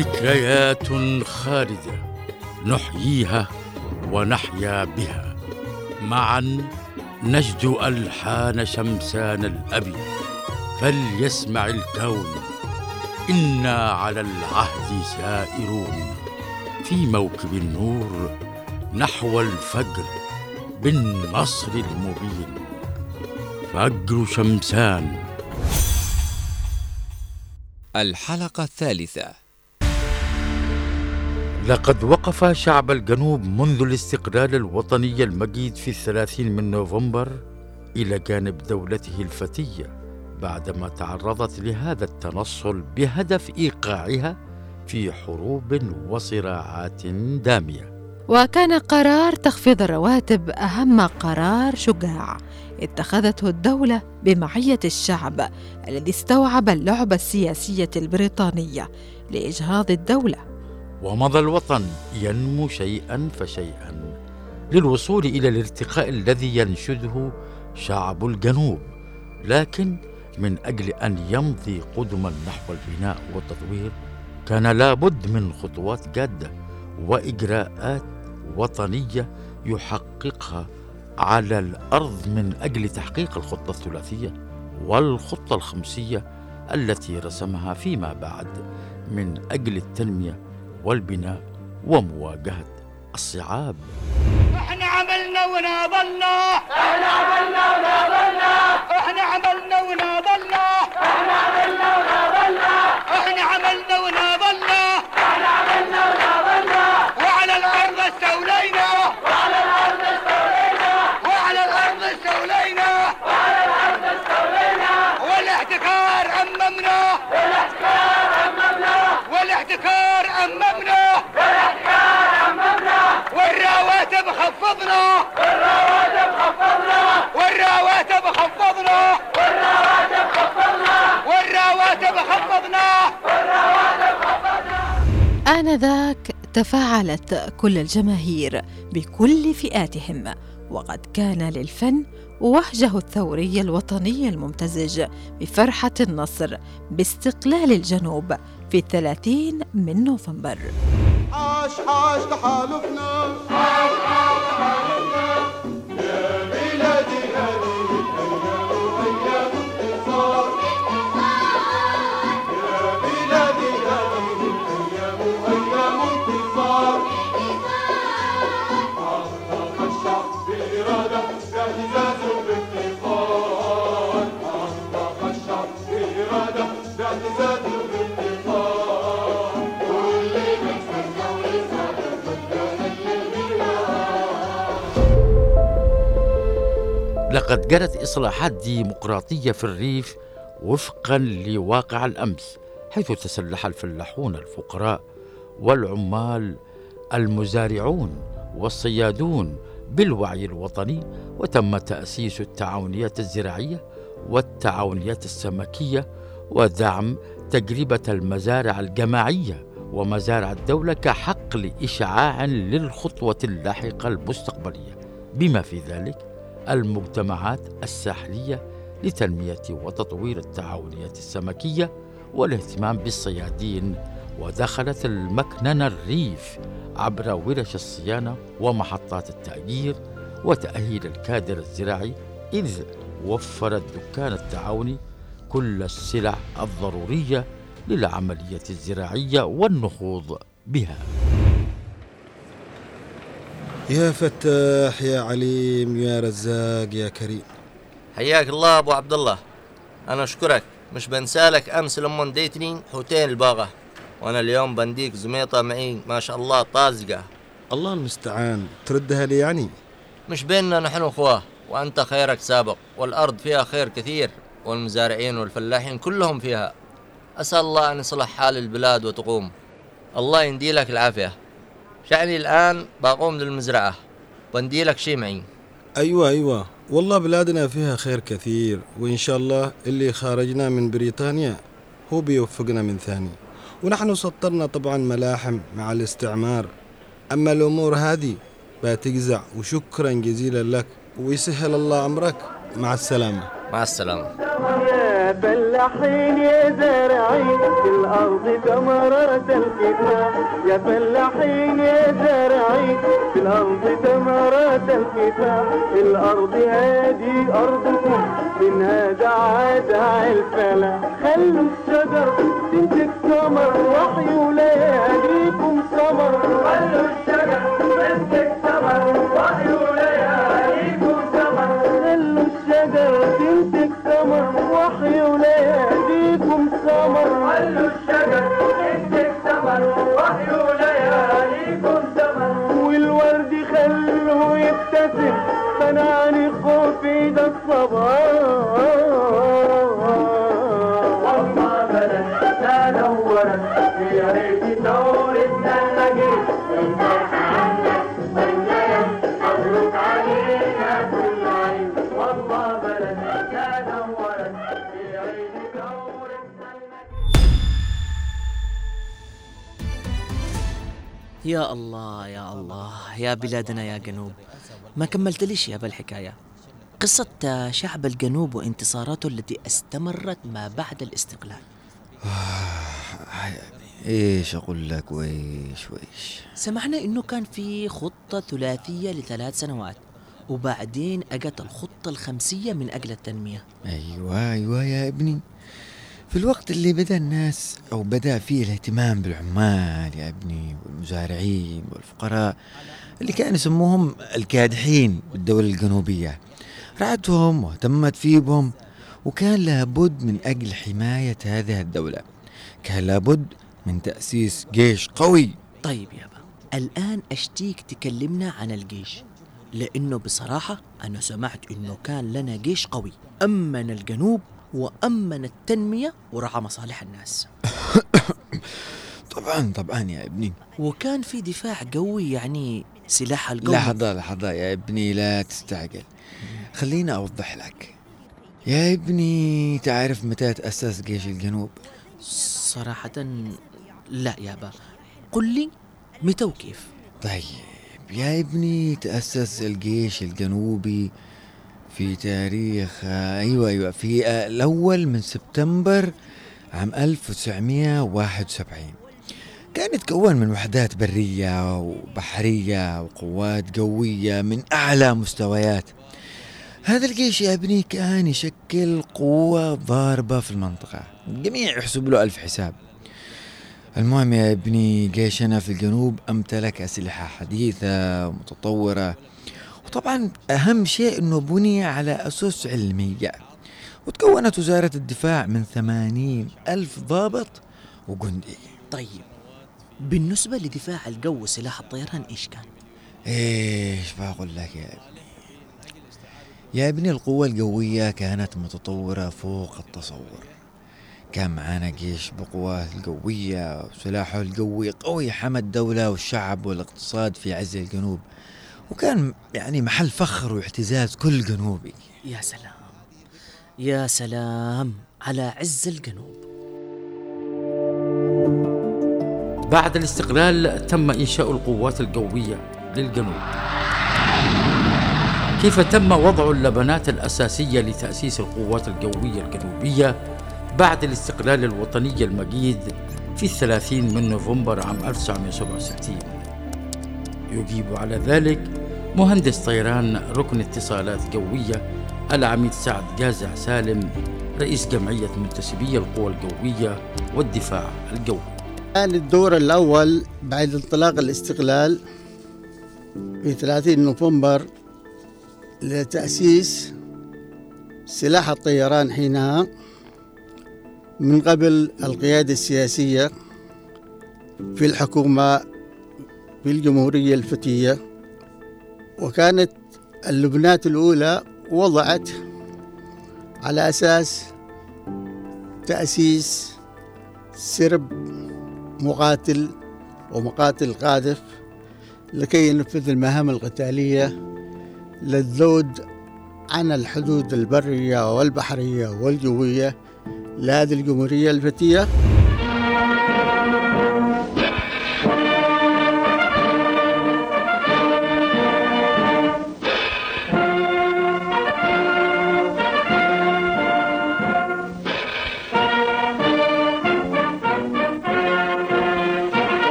ذكريات خالدة نحييها ونحيا بها. معا نجد ألحان شمسان الأبي فليسمع الكون. إنا على العهد سائرون. في موكب النور نحو الفجر بالنصر المبين. فجر شمسان. الحلقة الثالثة. لقد وقف شعب الجنوب منذ الاستقلال الوطني المجيد في الثلاثين من نوفمبر إلى جانب دولته الفتية بعدما تعرضت لهذا التنصل بهدف إيقاعها في حروب وصراعات دامية. وكان قرار تخفيض الرواتب أهم قرار شجاع. اتخذته الدولة بمعية الشعب الذي استوعب اللعبة السياسية البريطانية لإجهاض الدولة. ومضى الوطن ينمو شيئا فشيئا للوصول إلى الارتقاء الذي ينشده شعب الجنوب لكن من أجل أن يمضي قدما نحو البناء والتطوير كان لابد من خطوات جادة وإجراءات وطنية يحققها على الأرض من أجل تحقيق الخطة الثلاثية والخطة الخمسية التي رسمها فيما بعد من أجل التنمية والبناء ومواجهة الصعاب. إحنا عملنا وناضلنا إحنا عملنا وناضلنا إحنا عملنا وناضلنا آنذاك تفاعلت كل الجماهير بكل فئاتهم وقد كان للفن وهجه الثوري الوطني الممتزج بفرحة النصر باستقلال الجنوب في الثلاثين من نوفمبر. عاش عاش تحالفنا عاش عاش تحالفنا لقد جرت إصلاحات ديمقراطية في الريف وفقا لواقع الأمس حيث تسلح الفلاحون الفقراء والعمال المزارعون والصيادون بالوعي الوطني وتم تأسيس التعاونيات الزراعية والتعاونيات السمكية ودعم تجربة المزارع الجماعية ومزارع الدولة كحقل إشعاع للخطوة اللاحقة المستقبلية. بما في ذلك المجتمعات الساحلية لتنمية وتطوير التعاونيات السمكية والاهتمام بالصيادين ودخلت المكننة الريف عبر ورش الصيانة ومحطات التأجير وتأهيل الكادر الزراعي إذ وفر الدكان التعاوني كل السلع الضرورية للعملية الزراعية والنهوض بها. يا فتاح يا عليم يا رزاق يا كريم. حياك الله أبو عبد الله. أنا أشكرك. مش بنسألك أمس لما اديتني حوتين الباغة. وأنا اليوم بنديك زميطة معي ما شاء الله طازقه الله المستعان. تردها لي يعني؟ مش بيننا نحن أخوة وأنت خيرك سابق. والأرض فيها خير كثير والمزارعين والفلاحين كلهم فيها. أسأل الله أن يصلح حال البلاد وتقوم. الله يندي لك العافية. شعني الآن بقوم للمزرعة. بندي لك شي معي. أيوة أيوة. والله بلادنا فيها خير كثير وإن شاء الله اللي خارجنا من بريطانيا هو بيوفقنا من ثاني. ونحن سطرنا طبعا ملاحم مع الاستعمار. أما الأمور هذه بتجزع وشكرا جزيلا لك ويسهل الله أمرك. مع السلامة. مع السلامة. يا فلاحين يا زارعين في الأرض ثمرة الكفاح يا فلاحين يا زارعين في الأرض ثمرة الكفاح الأرض هذه أرضكم من هذا عادها الفلاح. خلوا الشجر تنتج ثمر وحي ولياليكم سمر خلوا الشجر تنتج ثمر وحي الشجر يا الله يا الله يا بلادنا يا جنوب. ما كملت ليش يا بالحكاية قصة شعب الجنوب وانتصاراته التي استمرت ما بعد الاستقلال. إيش أقول لك؟ ويش ويش. سمعنا إنه كان في خطة ثلاثية لثلاث سنوات وبعدين أجت الخطة الخمسية من أجل التنمية. أيوه أيوه يا ابني. في الوقت اللي بدا الناس أو بدا فيه الاهتمام بالعمال يا ابني والمزارعين والفقراء اللي كانوا يسموهم الكادحين بالدولة الجنوبية. رعتهم واهتمت فيهم وكان لابد من أجل حماية هذه الدولة. كان لابد من تأسيس جيش قوي. طيب يابا الآن أشتيك تكلمنا عن الجيش. لأنه بصراحة أنا سمعت إنه كان لنا جيش قوي. أمن الجنوب وأمن التنمية ورعى مصالح الناس. طبعا طبعا يا ابني. وكان في دفاع قوي يعني سلاح القوي لحظة لحظة يا ابني لا تستعجل. خليني أوضح لك. يا ابني تعرف متى تأسس جيش الجنوب؟ صراحة لا يابا قل لي متى وكيف؟ طيب يا ابني تأسس الجيش الجنوبي في تاريخ أيوة أيوة في الأول من سبتمبر عام 1971 كان يتكون من وحدات برية وبحرية وقوات قوية من أعلى مستويات. هذا الجيش يا ابني كان يشكل قوة ضاربة في المنطقة. الجميع يحسب له ألف حساب. المهم يا ابني جيشنا في الجنوب أمتلك أسلحة حديثة ومتطورة. وطبعا أهم شيء أنه بني على أسس علمية وتكونت وزارة الدفاع من ثمانين ألف ضابط وجندي. طيب بالنسبة لدفاع الجو وسلاح الطيران إيش كان؟ إيش بقول لك يا ابني؟ يا ابني القوة الجوية كانت متطورة فوق التصور. كان معانا جيش بقواه القوية وسلاحه القوي قوي حمى الدولة والشعب والاقتصاد في عز الجنوب. وكان يعني محل فخر واعتزاز كل جنوبي. يا سلام. يا سلام على عز الجنوب. بعد الاستقلال تم إنشاء القوات الجوية للجنوب. كيف تم وضع اللبنات الأساسية لتأسيس القوات الجوية الجنوبية بعد الاستقلال الوطني المجيد في الثلاثين من نوفمبر عام 1967 يجيب على ذلك مهندس طيران ركن اتصالات جوية العميد سعد جازع سالم رئيس جمعية منتسبي القوى الجوية والدفاع الجوي كان الدور الأول بعد انطلاق الاستقلال في 30 نوفمبر لتأسيس سلاح الطيران حينها من قبل القيادة السياسية في الحكومة في الجمهورية الفتية. وكانت اللبنات الأولى وضعت على أساس تأسيس سرب مقاتل ومقاتل قاذف لكي ينفذ المهام القتالية للذود عن الحدود البرية والبحرية والجوية لهذه الجمهورية الفتية.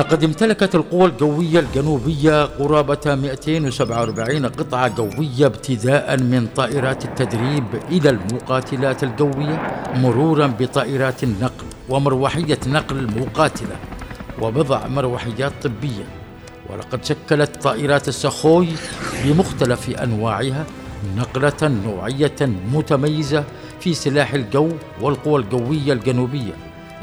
لقد امتلكت القوى الجوية الجنوبية قرابة 247 قطعة جوية ابتداء من طائرات التدريب إلى المقاتلات الجوية مرورا بطائرات النقل ومروحية نقل مقاتلة وبضع مروحيات طبية. ولقد شكلت طائرات السخوي بمختلف أنواعها نقلة نوعية متميزة في سلاح الجو والقوى الجوية الجنوبية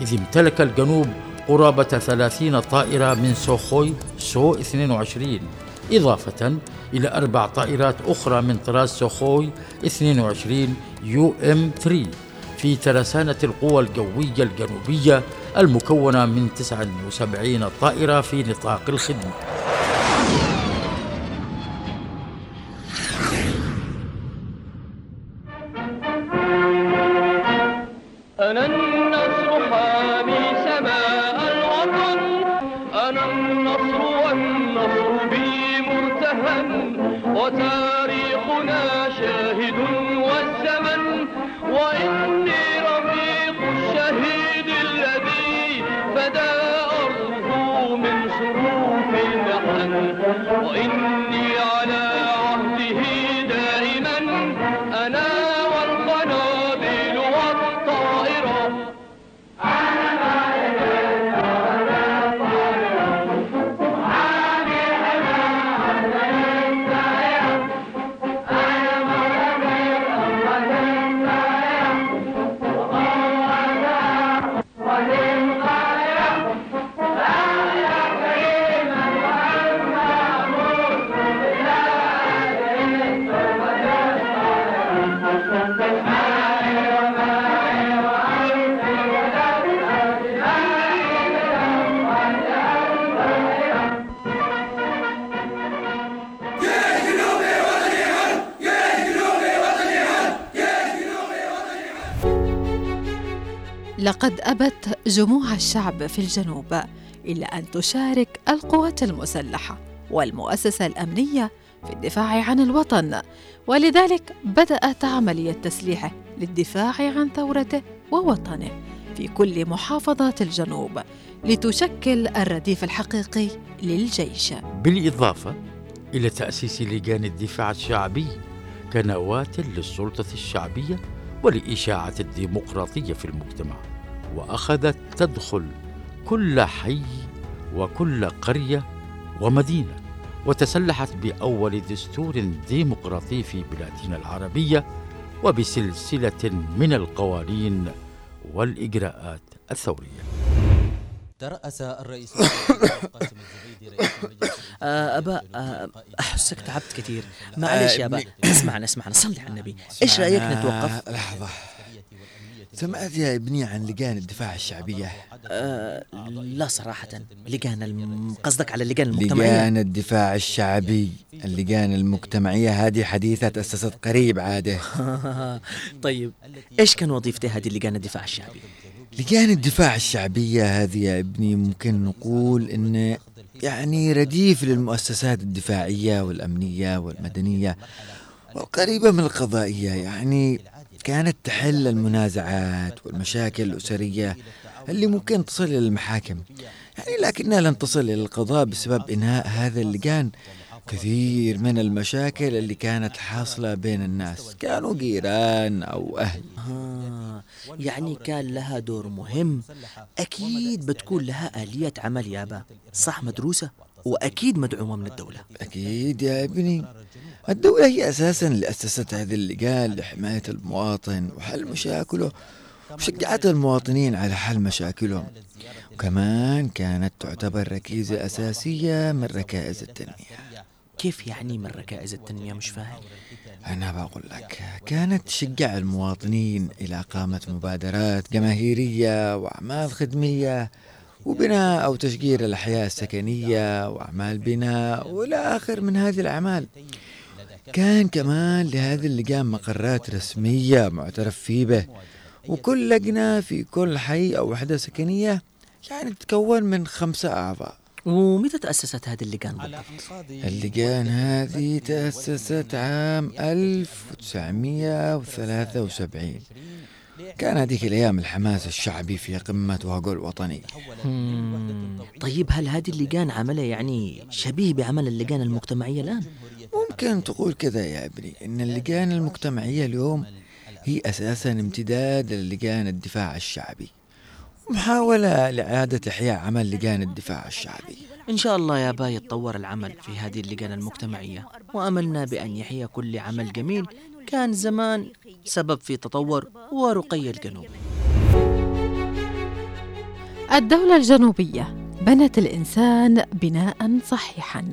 إذ امتلك الجنوب قرابة ثلاثين طائرة من سوخوي سو 22 إضافة إلى أربع طائرات أخرى من طراز سوخوي 22 يو إم 3 في ترسانة القوى الجوية الجنوبية المكونة من 79 طائرة في نطاق الخدمة. النصر حامي سماء الوطن. أنا النصر والنصر بي مرتهن وتاريخنا شاهد لقد أبت جموع الشعب في الجنوب إلا أن تشارك القوات المسلحة والمؤسسة الأمنية في الدفاع عن الوطن. ولذلك بدأت عملية تسليحه للدفاع عن ثورته ووطنه في كل محافظات الجنوب لتشكل الرديف الحقيقي للجيش. بالإضافة إلى تأسيس لجان الدفاع الشعبي كنواة للسلطة الشعبية ولإشاعة الديمقراطية في المجتمع. وأخذت تدخل كل حي وكل قرية ومدينة وتسلحت بأول دستور ديمقراطي في بلادنا العربية وبسلسلة من القوانين والإجراءات الثورية. ترأس الرئيس قاسم الزبيدي رئيس مجلس آه أبا آه أحسك تعبت كثير. معلش يا أبا. اسمعنا اسمعنا. صلي على النبي. إيش رأيك نتوقف؟ لحظة. سمعت يا ابني عن لجان الدفاع الشعبية. آه لا صراحة لجان الم... قصدك على اللجان المجتمعية؟ لجان الدفاع الشعبي اللجان المجتمعية هذه حديثة تأسست قريب عادة. طيب إيش كان وظيفتي هذه لجان الدفاع الشعبي؟ لجان الدفاع الشعبية هذه يا ابني ممكن نقول إن يعني رديف للمؤسسات الدفاعية والأمنية والمدنية وقريبة من القضائية. يعني كانت تحل المنازعات والمشاكل الأسرية اللي ممكن تصل إلى المحاكم. يعني لكنها لن تصل إلى القضاء بسبب إنهاء هذا اللجان. كثير من المشاكل اللي كانت حاصلة بين الناس كانوا جيران أو أهل. آه يعني كان لها دور مهم. أكيد بتكون لها آلية عمل يابا. صح مدروسة؟ وأكيد مدعومة من الدولة. أكيد يا ابني. الدولة هي أساسا اللي أسست هذه اللجان لحماية المواطن وحل مشاكله وشجعت المواطنين على حل مشاكلهم. وكمان كانت تعتبر ركيزة أساسية من ركائز التنمية. كيف يعني من ركائز التنمية مش فاهم؟ أنا بقول لك كانت تشجع المواطنين إلى إقامة مبادرات جماهيرية وأعمال خدمية وبناء أو تشجير الأحياء السكنية وأعمال بناء وإلى آخر من هذه الأعمال. كان كمان لهذه اللجان مقرات رسمية معترف فيه به وكل لجنة في كل حي أو وحدة سكنية يعني تتكون من خمسة أعضاء ومتى تأسست هذه اللجان بالضبط؟ اللجان هذه تأسست عام 1973 كان هذيك الأيام الحماس الشعبي في قمة وهو الوطني. طيب هل هذه اللجان عملها يعني شبيه بعمل اللجان المجتمعية الآن؟ ممكن تقول كذا يا ابني إن اللجان المجتمعية اليوم هي أساسا امتداد للجان الدفاع الشعبي. محاولة لإعادة إحياء عمل لجان الدفاع الشعبي. إن شاء الله يا با يتطور العمل في هذه اللجان المجتمعية. وأملنا بأن يحيى كل عمل جميل. كان زمان سبب في تطور ورقي الجنوب. الدولة الجنوبية بنت الإنسان بناء صحيحا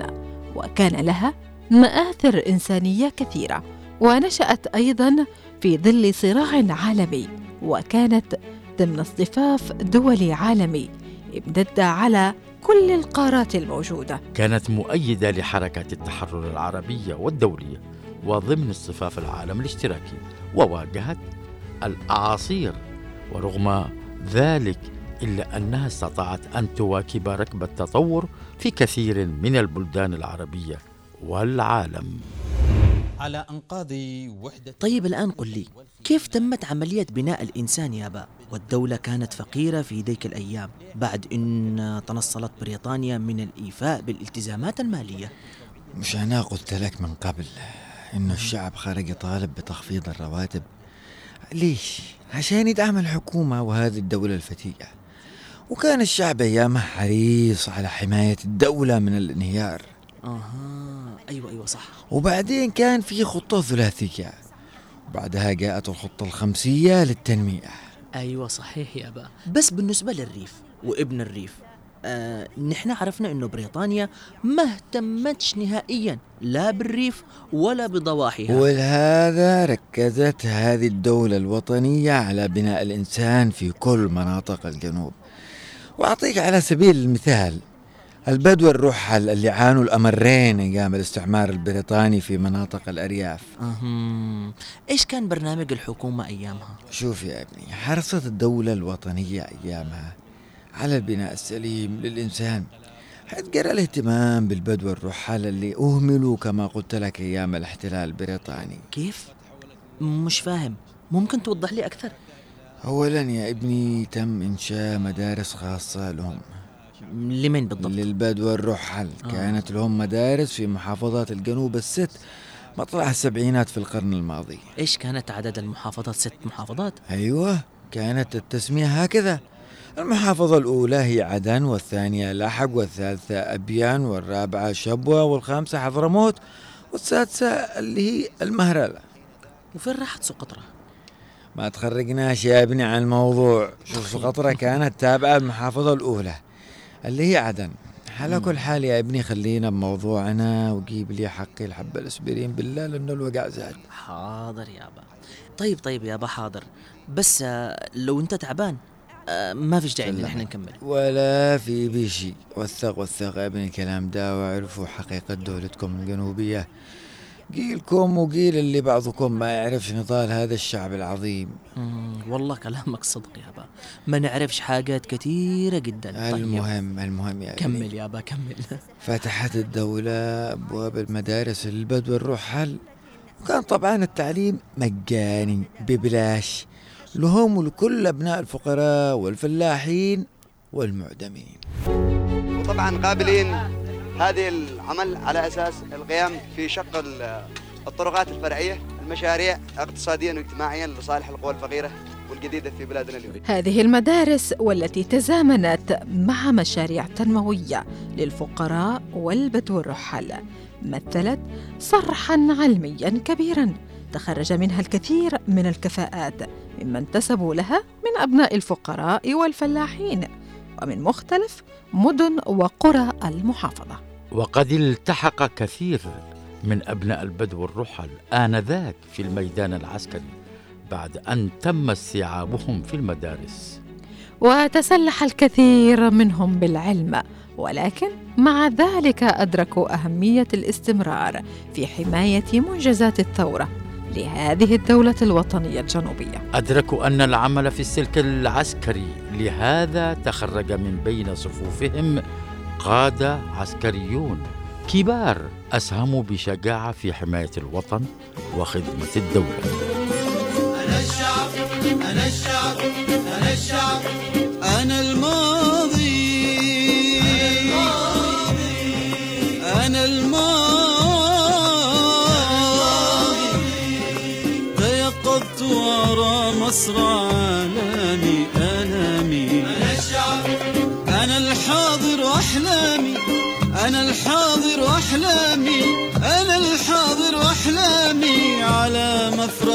وكان لها مآثر إنسانية كثيرة ونشأت أيضا في ظل صراع عالمي وكانت ضمن اصطفاف دولي عالمي امتد على كل القارات الموجودة. كانت مؤيدة لحركات التحرر العربية والدولية وضمن اصطفاف العالم الاشتراكي وواجهت الأعاصير ورغم ذلك إلا أنها استطاعت أن تواكب ركب التطور في كثير من البلدان العربية. والعالم. على أنقاض وحدة طيب الآن قل لي كيف تمت عملية بناء الإنسان يا با والدولة كانت فقيرة في ذيك الأيام بعد أن تنصلت بريطانيا من الإيفاء بالالتزامات المالية. مش أنا قلت لك من قبل إنه الشعب خرج يطالب بتخفيض الرواتب. ليش؟ عشان يدعم الحكومة وهذه الدولة الفتية. وكان الشعب أيامها حريص على حماية الدولة من الانهيار. أها. أيوة أيوة صح. وبعدين كان في خطة ثلاثية. وبعدها جاءت الخطة الخمسية للتنمية. أيوة صحيح يا با بس بالنسبة للريف وابن الريف آه نحن عرفنا إنه بريطانيا ما اهتمتش نهائيا لا بالريف ولا بضواحيها. ولهذا ركزت هذه الدولة الوطنية على بناء الإنسان في كل مناطق الجنوب. وأعطيك على سبيل المثال البدو الرحل اللي عانوا الأمرين أيام الاستعمار البريطاني في مناطق الأرياف أهم. إيش كان برنامج الحكومة أيامها؟ شوف يا ابني حرصت الدولة الوطنية أيامها على البناء السليم للإنسان حيث جرى الاهتمام بالبدو الرحال اللي أهملوا كما قلت لك أيام الاحتلال البريطاني كيف؟ مش فاهم ممكن توضح لي أكثر؟ أولا يا ابني تم إنشاء مدارس خاصة لهم لمن بالضبط؟ للبدو الرحل آه. كانت لهم مدارس في محافظات الجنوب الست مطلع السبعينات في القرن الماضي إيش كانت عدد المحافظات ست محافظات؟ أيوة كانت التسمية هكذا المحافظة الأولى هي عدن والثانية لحق والثالثة أبيان والرابعة شبوة والخامسة حضرموت والسادسة اللي هي المهرلة وفين راحت سقطرى؟ ما تخرجناش يا ابني عن الموضوع شوف سقطرى كانت تابعة المحافظة الأولى اللي هي عدن. على كل حال يا ابني خلينا بموضوعنا وجيب لي حقي الحبة الاسبرين بالله لأنه الوقع زاد. حاضر يابا طيب طيب يابا حاضر. بس آه، لو أنت تعبان آه، ما فيش داعي إن. إحنا نكمل. ولا في بشي وثق وثق يا ابني الكلام ده واعرفوا حقيقة دولتكم الجنوبية. قيلكم وقيل اللي بعضكم ما يعرفش نضال هذا الشعب العظيم. والله كلامك صدق يابا ما نعرفش حاجات كثيرة جدا. طيب. المهم المهم يا كمل يابا كمل. فتحت الدولة أبواب المدارس للبدو الرحل. وكان طبعا التعليم مجاني ببلاش. لهم ولكل أبناء الفقراء والفلاحين والمعدمين. وطبعا قابلين هذه العمل على أساس القيام في شق ال- الطرقات الفرعية المشاريع اقتصاديا واجتماعيا لصالح القوى الفقيرة والجديدة في بلادنا اليوم. هذه المدارس والتي تزامنت مع مشاريع تنموية للفقراء والبدو الرحل مثلت صرحا علميا كبيرا تخرج منها الكثير من الكفاءات ممن انتسبوا لها من أبناء الفقراء والفلاحين ومن مختلف مدن وقرى المحافظة وقد التحق كثير من أبناء البدو الرحل آنذاك في الميدان العسكري بعد أن تم استيعابهم في المدارس. وتسلح الكثير منهم بالعلم ولكن مع ذلك أدركوا أهمية الاستمرار في حماية منجزات الثورة لهذه الدولة الوطنية الجنوبية. أدركوا أن العمل في السلك العسكري لهذا تخرج من بين صفوفهم قادة عسكريون كبار أسهموا بشجاعة في حماية الوطن وخدمة الدولة.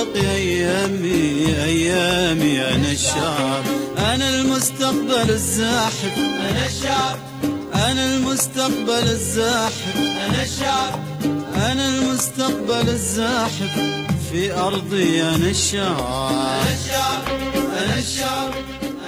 مفرق أيامي أيامي أنا الشعب. أنا المستقبل الزاحف. أنا الشعب. أنا المستقبل الزاحف. أنا الشعب. أنا المستقبل الزاحف. في أرضي أنا الشعب. أنا الشعب. أنا الشعب.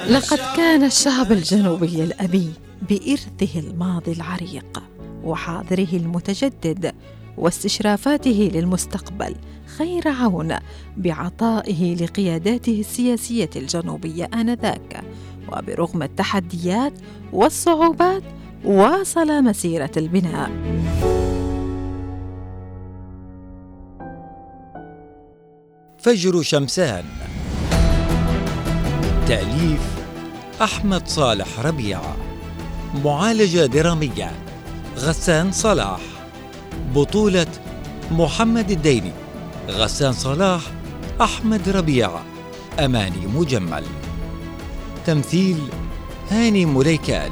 لقد كان الشعب الجنوبي الأبي بإرثه الماضي العريق وحاضره المتجدد. واستشرافاته للمستقبل خير عون بعطائه لقياداته السياسية الجنوبية آنذاك. وبرغم التحديات والصعوبات واصل مسيرة البناء. فجر شمسان. تأليف أحمد صالح ربيعة معالجة درامية غسان صلاح. بطولة محمد الديني غسان صلاح أحمد ربيعة. أماني مجمل. تمثيل هاني مليكان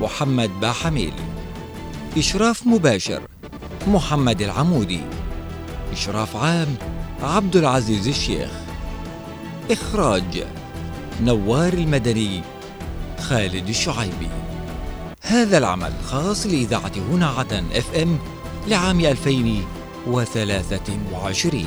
محمد باحميل. إشراف مباشر محمد العمودي. إشراف عام عبد العزيز الشيخ. إخراج نوار المدني خالد الشعيبي. هذا العمل خاص لإذاعة هنا عدن اف ام لعام 2023